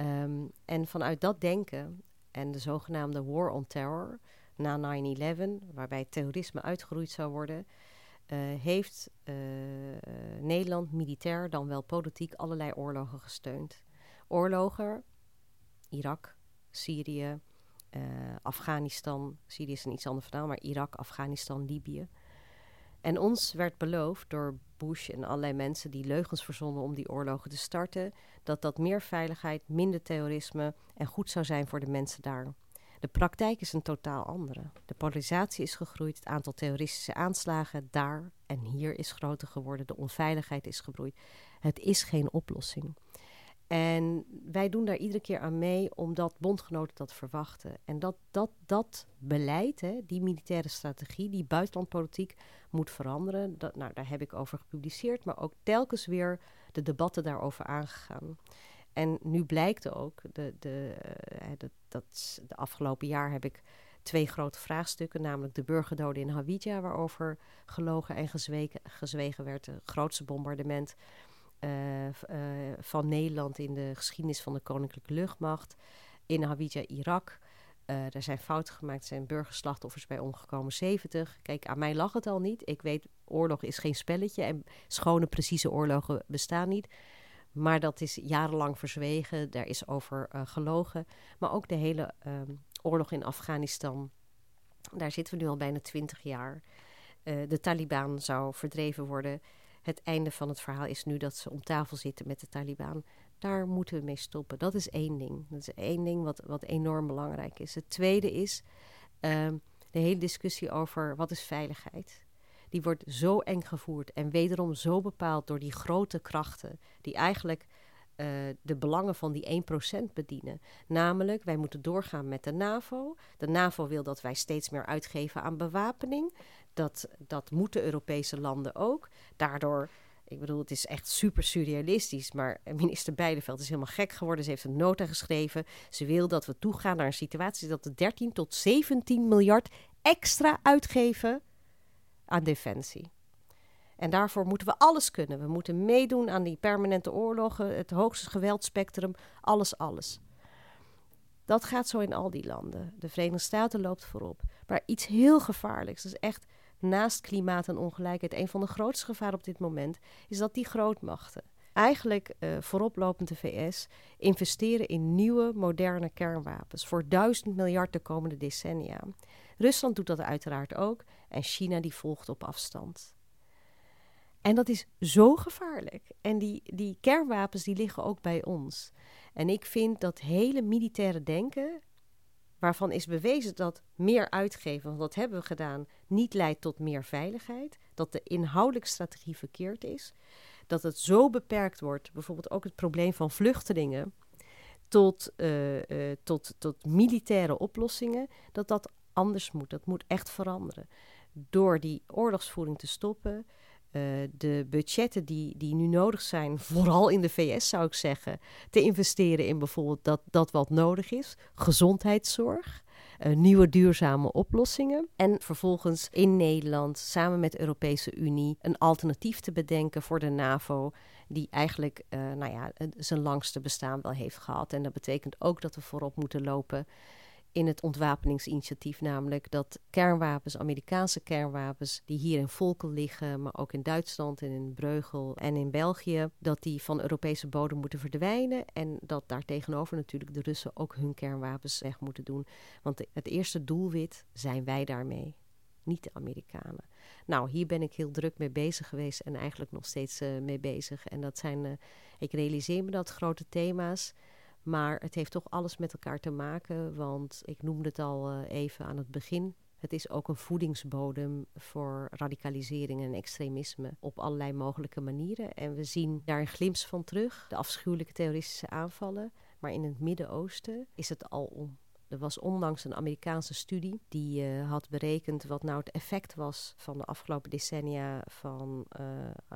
Um, en vanuit dat denken en de zogenaamde War on Terror na 9-11, waarbij terrorisme uitgeroeid zou worden, uh, heeft uh, Nederland militair dan wel politiek allerlei oorlogen gesteund. Oorlogen, Irak, Syrië, uh, Afghanistan. Syrië is een iets ander verhaal, maar Irak, Afghanistan, Libië. En ons werd beloofd door Bush en allerlei mensen die leugens verzonnen om die oorlogen te starten, dat dat meer veiligheid, minder terrorisme en goed zou zijn voor de mensen daar. De praktijk is een totaal andere. De polarisatie is gegroeid, het aantal terroristische aanslagen daar en hier is groter geworden, de onveiligheid is gebroeid. Het is geen oplossing. En wij doen daar iedere keer aan mee omdat bondgenoten dat verwachten. En dat dat, dat beleid, hè, die militaire strategie, die buitenlandpolitiek moet veranderen. Dat, nou, daar heb ik over gepubliceerd, maar ook telkens weer de debatten daarover aangegaan. En nu blijkt ook, de, de, uh, dat, dat, de afgelopen jaar heb ik twee grote vraagstukken, namelijk de burgerdoden in Hawija, waarover gelogen en gezwegen, gezwegen werd, het grootste bombardement uh, van Nederland in de geschiedenis van de Koninklijke Luchtmacht, in Hawija, Irak. Uh, er zijn fouten gemaakt, er zijn burgerslachtoffers bij omgekomen, 70. Kijk, aan mij lag het al niet. Ik weet, oorlog is geen spelletje en schone, precieze oorlogen bestaan niet. Maar dat is jarenlang verzwegen, daar is over gelogen. Maar ook de hele uh, oorlog in Afghanistan, daar zitten we nu al bijna 20 jaar. De Taliban zou verdreven worden. Het einde van het verhaal is nu dat ze om tafel zitten met de Taliban. Daar moeten we mee stoppen. Dat is één ding. Dat is één ding wat, wat enorm belangrijk is. Het tweede is uh, de hele discussie over wat is veiligheid. Die wordt zo eng gevoerd en wederom zo bepaald door die grote krachten, die eigenlijk uh, de belangen van die 1% bedienen. Namelijk, wij moeten doorgaan met de NAVO. De NAVO wil dat wij steeds meer uitgeven aan bewapening. Dat, dat moeten Europese landen ook. Daardoor ik bedoel, het is echt super surrealistisch. Maar minister Beideveld is helemaal gek geworden. Ze heeft een nota geschreven. Ze wil dat we toegaan naar een situatie dat we 13 tot 17 miljard extra uitgeven aan defensie. En daarvoor moeten we alles kunnen. We moeten meedoen aan die permanente oorlogen, het hoogste geweldspectrum, alles, alles. Dat gaat zo in al die landen. De Verenigde Staten loopt voorop. Maar iets heel gevaarlijks, dat is echt naast klimaat en ongelijkheid, een van de grootste gevaren op dit moment, is dat die grootmachten, eigenlijk uh, vooroplopend de VS, investeren in nieuwe, moderne kernwapens voor duizend miljard de komende decennia. Rusland doet dat uiteraard ook en China die volgt op afstand. En dat is zo gevaarlijk. En die, die kernwapens die liggen ook bij ons. En ik vind dat hele militaire denken waarvan is bewezen dat meer uitgeven, want dat hebben we gedaan, niet leidt tot meer veiligheid. Dat de inhoudelijke strategie verkeerd is. Dat het zo beperkt wordt, bijvoorbeeld ook het probleem van vluchtelingen, tot, uh, uh, tot, tot militaire oplossingen, dat dat anders moet. Dat moet echt veranderen. Door die oorlogsvoering te stoppen, uh, de budgetten die, die nu nodig zijn, vooral in de VS zou ik zeggen, te investeren in bijvoorbeeld dat, dat wat nodig is, gezondheidszorg. Uh, nieuwe duurzame oplossingen. En vervolgens in Nederland samen met de Europese Unie een alternatief te bedenken voor de NAVO, die eigenlijk uh, nou ja, zijn langste bestaan wel heeft gehad. En dat betekent ook dat we voorop moeten lopen in het ontwapeningsinitiatief, namelijk dat kernwapens, Amerikaanse kernwapens, die hier in Volkel liggen, maar ook in Duitsland en in Breugel en in België, dat die van Europese bodem moeten verdwijnen en dat daartegenover natuurlijk de Russen ook hun kernwapens weg moeten doen. Want het eerste doelwit zijn wij daarmee, niet de Amerikanen. Nou, hier ben ik heel druk mee bezig geweest en eigenlijk nog steeds uh, mee bezig. En dat zijn, uh, ik realiseer me dat grote thema's. Maar het heeft toch alles met elkaar te maken, want ik noemde het al uh, even aan het begin. Het is ook een voedingsbodem voor radicalisering en extremisme op allerlei mogelijke manieren. En we zien daar een glimp van terug, de afschuwelijke terroristische aanvallen. Maar in het Midden-Oosten is het al om. Er was onlangs een Amerikaanse studie die uh, had berekend wat nou het effect was van de afgelopen decennia van uh,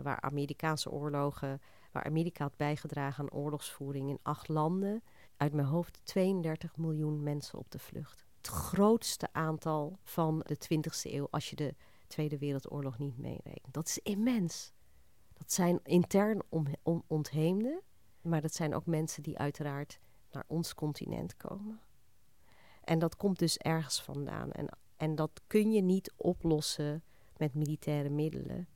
waar Amerikaanse oorlogen waar Amerika had bijgedragen aan oorlogsvoering in acht landen. Uit mijn hoofd 32 miljoen mensen op de vlucht. Het grootste aantal van de 20e eeuw als je de Tweede Wereldoorlog niet meerekent. Dat is immens. Dat zijn intern ontheemden, maar dat zijn ook mensen die uiteraard naar ons continent komen. En dat komt dus ergens vandaan. En, en dat kun je niet oplossen met militaire middelen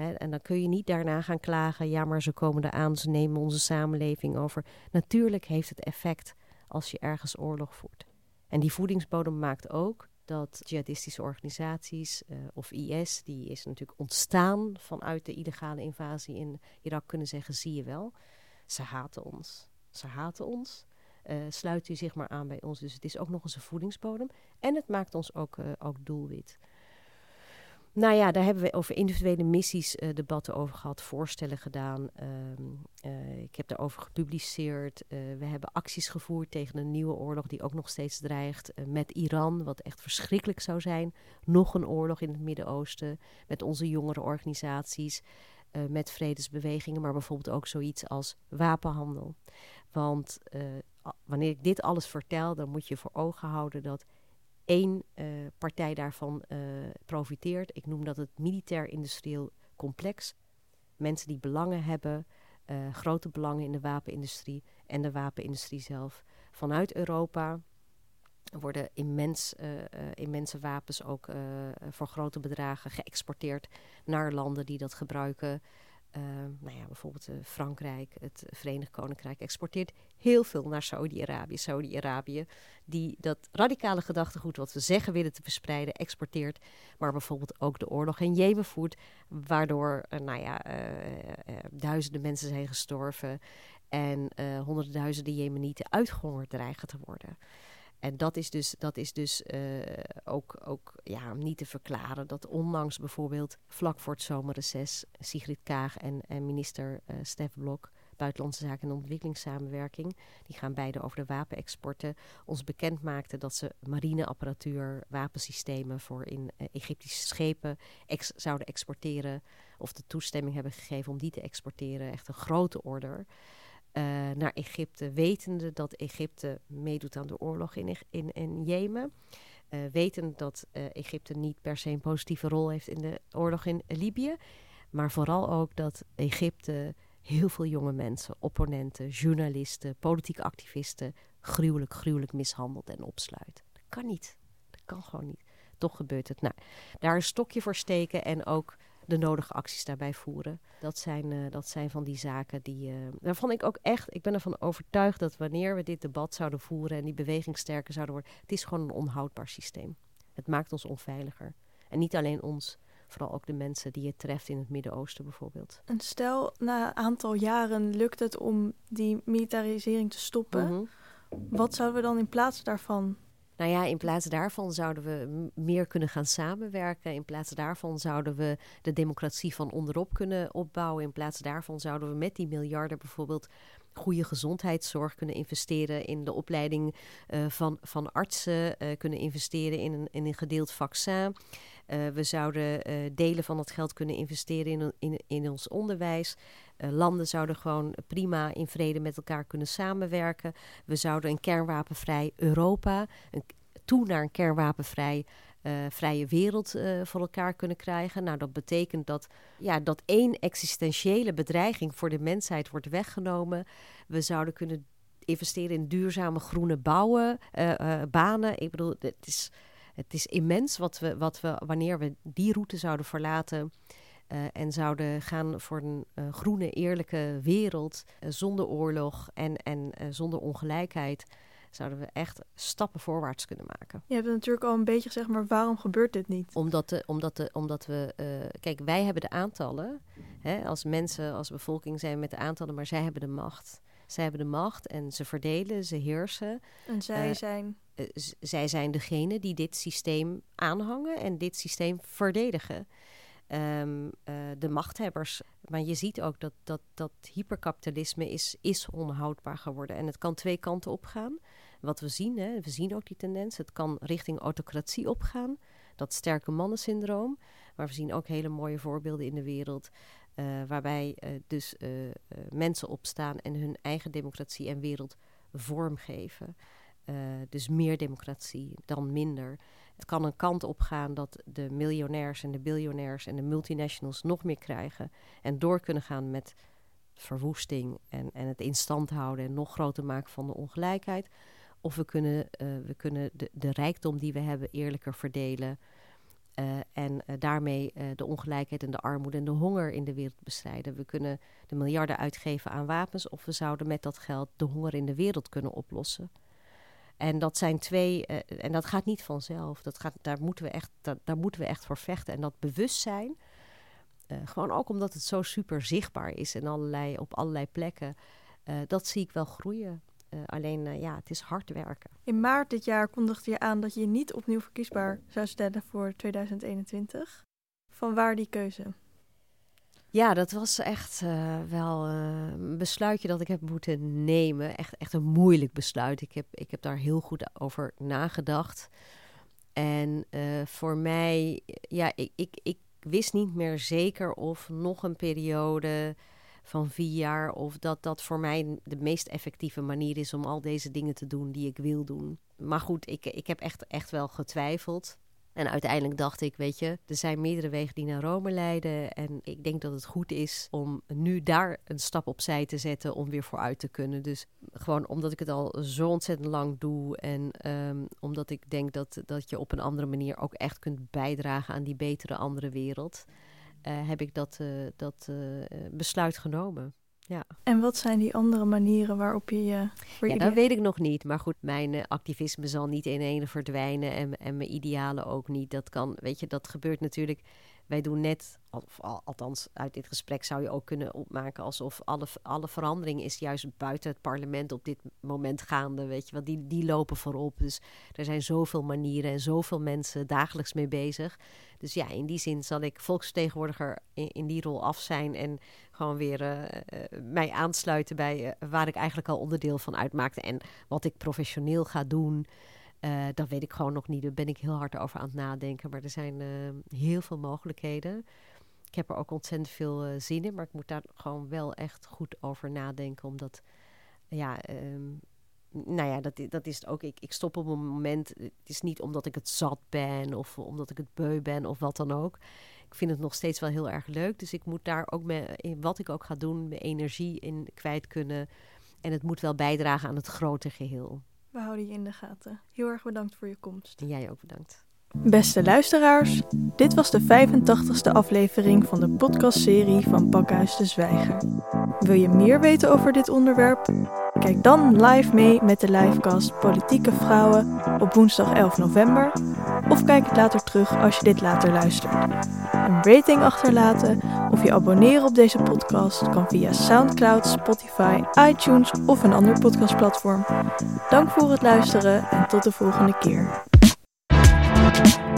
en dan kun je niet daarna gaan klagen, ja, maar ze komen eraan, ze nemen onze samenleving over. Natuurlijk heeft het effect als je ergens oorlog voert. En die voedingsbodem maakt ook dat jihadistische organisaties uh, of IS, die is natuurlijk ontstaan vanuit de illegale invasie in Irak, kunnen zeggen: zie je wel, ze haten ons. Ze haten ons. Uh, sluit u zich maar aan bij ons. Dus het is ook nog eens een voedingsbodem. En het maakt ons ook, uh, ook doelwit. Nou ja, daar hebben we over individuele missies uh, debatten over gehad, voorstellen gedaan. Um, uh, ik heb daarover gepubliceerd. Uh, we hebben acties gevoerd tegen een nieuwe oorlog die ook nog steeds dreigt met Iran, wat echt verschrikkelijk zou zijn. Nog een oorlog in het Midden-Oosten met onze jongere organisaties, met vredesbewegingen, maar bijvoorbeeld ook zoiets als wapenhandel. Want wanneer ik dit alles vertel, dan moet je voor ogen houden dat één uh, partij daarvan uh, profiteert. Ik noem dat het militair-industrieel complex. Mensen die belangen hebben, uh, grote belangen in de wapenindustrie en de wapenindustrie zelf. Vanuit Europa worden immens, immense wapens ook voor grote bedragen geëxporteerd naar landen die dat gebruiken uh, nou ja, bijvoorbeeld uh, Frankrijk, het Verenigd Koninkrijk exporteert heel veel naar Saudi-Arabië. Saudi-Arabië, die dat radicale gedachtegoed wat we zeggen willen te verspreiden, exporteert. Maar bijvoorbeeld ook de oorlog in Jemen voert, waardoor uh, nou ja, duizenden mensen zijn gestorven en honderdduizenden Jemenieten uitgehongerd dreigen te worden. En dat is dus, dat is dus uh, ook, ook ja, niet te verklaren. Dat onlangs bijvoorbeeld vlak voor het zomerreces Sigrid Kaag en, en minister uh, Stef Blok, Buitenlandse Zaken en Ontwikkelingssamenwerking, die gaan beide over de wapenexporten, ons bekend maakten dat ze marineapparatuur, wapensystemen voor in uh, Egyptische schepen zouden exporteren. Of de toestemming hebben gegeven om die te exporteren. Echt een grote order. Uh, naar Egypte, wetende dat Egypte meedoet aan de oorlog in, in, in Jemen. Uh, dat uh, Egypte niet per se een positieve rol heeft in de oorlog in Libië. Maar vooral ook dat Egypte heel veel jonge mensen, opponenten, journalisten, politieke activisten gruwelijk, gruwelijk mishandelt en opsluit. Dat kan niet. Dat kan gewoon niet. Toch gebeurt het. Nou, daar een stokje voor steken en ook de nodige acties daarbij voeren. Dat zijn, uh, dat zijn van die zaken die. Uh, waarvan ik ook echt, ik ben ervan overtuigd dat wanneer we dit debat zouden voeren en die beweging sterker zouden worden, het is gewoon een onhoudbaar systeem. Het maakt ons onveiliger. En niet alleen ons, vooral ook de mensen die het treft in het Midden-Oosten bijvoorbeeld. En stel, na een aantal jaren lukt het om die militarisering te stoppen. Mm -hmm. Wat zouden we dan in plaats daarvan Nou ja, in plaats daarvan zouden we meer kunnen gaan samenwerken. In plaats daarvan zouden we de democratie van onderop kunnen opbouwen. In plaats daarvan zouden we met die miljarden bijvoorbeeld goede gezondheidszorg kunnen investeren in de opleiding uh, van, van artsen, uh, kunnen investeren in een, in een gedeeld vaccin. Uh, we zouden delen van dat geld kunnen investeren in, in, in ons onderwijs. landen zouden gewoon prima in vrede met elkaar kunnen samenwerken. We zouden een kernwapenvrij Europa, een, toe naar een kernwapenvrij vrije wereld voor elkaar kunnen krijgen. Nou, dat betekent dat, ja, dat één existentiële bedreiging voor de mensheid wordt weggenomen. We zouden kunnen investeren in duurzame groene bouwen, banen. Ik bedoel, het is, het is immens wat we, wat we, wanneer we die route zouden verlaten. en zouden gaan voor een groene, eerlijke wereld zonder oorlog en, en zonder ongelijkheid zouden we echt stappen voorwaarts kunnen maken. Je hebt natuurlijk al een beetje gezegd, maar waarom gebeurt dit niet? Omdat, de, omdat, de, omdat we, kijk, wij hebben de aantallen. Hè, als mensen, als bevolking zijn we met de aantallen, maar zij hebben de macht. Zij hebben de macht en ze verdelen, ze heersen. En zij zijn? Zij zijn degene die dit systeem aanhangen en dit systeem verdedigen. Um, de machthebbers. Maar je ziet ook dat, dat, dat hyperkapitalisme is, is onhoudbaar geworden. En het kan twee kanten opgaan wat we zien, hè, we zien ook die tendens, het kan richting autocratie opgaan, dat sterke mannensyndroom. Maar we zien ook hele mooie voorbeelden in de wereld, uh, waarbij uh, dus mensen opstaan en hun eigen democratie en wereld vormgeven. Dus meer democratie dan minder. Het kan een kant op gaan dat de miljonairs en de biljonairs en de multinationals nog meer krijgen en door kunnen gaan met verwoesting en, en het in stand houden en nog groter maken van de ongelijkheid. Of we kunnen, uh, we kunnen de, de rijkdom die we hebben eerlijker verdelen. Uh, en daarmee de ongelijkheid en de armoede en de honger in de wereld bestrijden. We kunnen de miljarden uitgeven aan wapens, of we zouden met dat geld de honger in de wereld kunnen oplossen. En dat zijn twee, en dat gaat niet vanzelf. Dat gaat, daar, moeten we echt, daar moeten we echt voor vechten. En dat bewustzijn, gewoon ook omdat het zo super zichtbaar is en allerlei, op allerlei plekken, dat zie ik wel groeien. Alleen, ja, het is hard werken. In maart dit jaar kondigde je aan dat je niet opnieuw verkiesbaar zou stellen voor 2021. Van waar die keuze? Ja, dat was echt uh, wel een besluitje dat ik heb moeten nemen. Echt, echt een moeilijk besluit. Ik heb, ik heb daar heel goed over nagedacht. En voor mij, ja, ik, ik, ik wist niet meer zeker of nog een periode van vier jaar. Of dat dat voor mij de meest effectieve manier is om al deze dingen te doen die ik wil doen. Maar goed, ik, ik heb echt, echt wel getwijfeld. En uiteindelijk dacht ik, weet je, er zijn meerdere wegen die naar Rome leiden. En ik denk dat het goed is om nu daar een stap opzij te zetten om weer vooruit te kunnen. Dus gewoon omdat ik het al zo ontzettend lang doe. En um, omdat ik denk dat, dat je op een andere manier ook echt kunt bijdragen aan die betere andere wereld. Uh, heb ik dat, uh, dat uh, besluit genomen. Ja. En wat zijn die andere manieren waarop je je. ja, dat weet ik nog niet. Maar goed, mijn activisme zal niet in ene verdwijnen. En, en mijn idealen ook niet. Dat kan, weet je, dat gebeurt natuurlijk wij doen net, of althans uit dit gesprek zou je ook kunnen opmaken alsof alle, alle verandering is juist buiten het parlement op dit moment gaande. Weet je, want die, die lopen voorop. Dus er zijn zoveel manieren en zoveel mensen dagelijks mee bezig. Dus ja, in die zin zal ik volksvertegenwoordiger in, in die rol af zijn en gewoon weer uh, uh, mij aansluiten bij uh, waar ik eigenlijk al onderdeel van uitmaakte en wat ik professioneel ga doen. Dat weet ik gewoon nog niet. Daar ben ik heel hard over aan het nadenken. Maar er zijn heel veel mogelijkheden. Ik heb er ook ontzettend veel zin in. Maar ik moet daar gewoon wel echt goed over nadenken. Omdat, ja, um, nou ja, dat, dat is het ook. Ik, ik stop op een moment. Het is niet omdat ik het zat ben. Of omdat ik het beu ben. Of wat dan ook. Ik vind het nog steeds wel heel erg leuk. Dus ik moet daar ook mee, in wat ik ook ga doen, mijn energie in kwijt kunnen. En het moet wel bijdragen aan het grote geheel. We houden je in de gaten. Heel erg bedankt voor je komst. En jij ook bedankt. Beste luisteraars, dit was de 85ste aflevering van de podcastserie van Pakhuis de Zwijger. Wil je meer weten over dit onderwerp? Kijk dan live mee met de livecast Politieke Vrouwen op woensdag 11 november of kijk het later terug als je dit later luistert. Een rating achterlaten of je abonneren op deze podcast kan via SoundCloud, Spotify, iTunes of een ander podcastplatform. Dank voor het luisteren en tot de volgende keer. Thank you.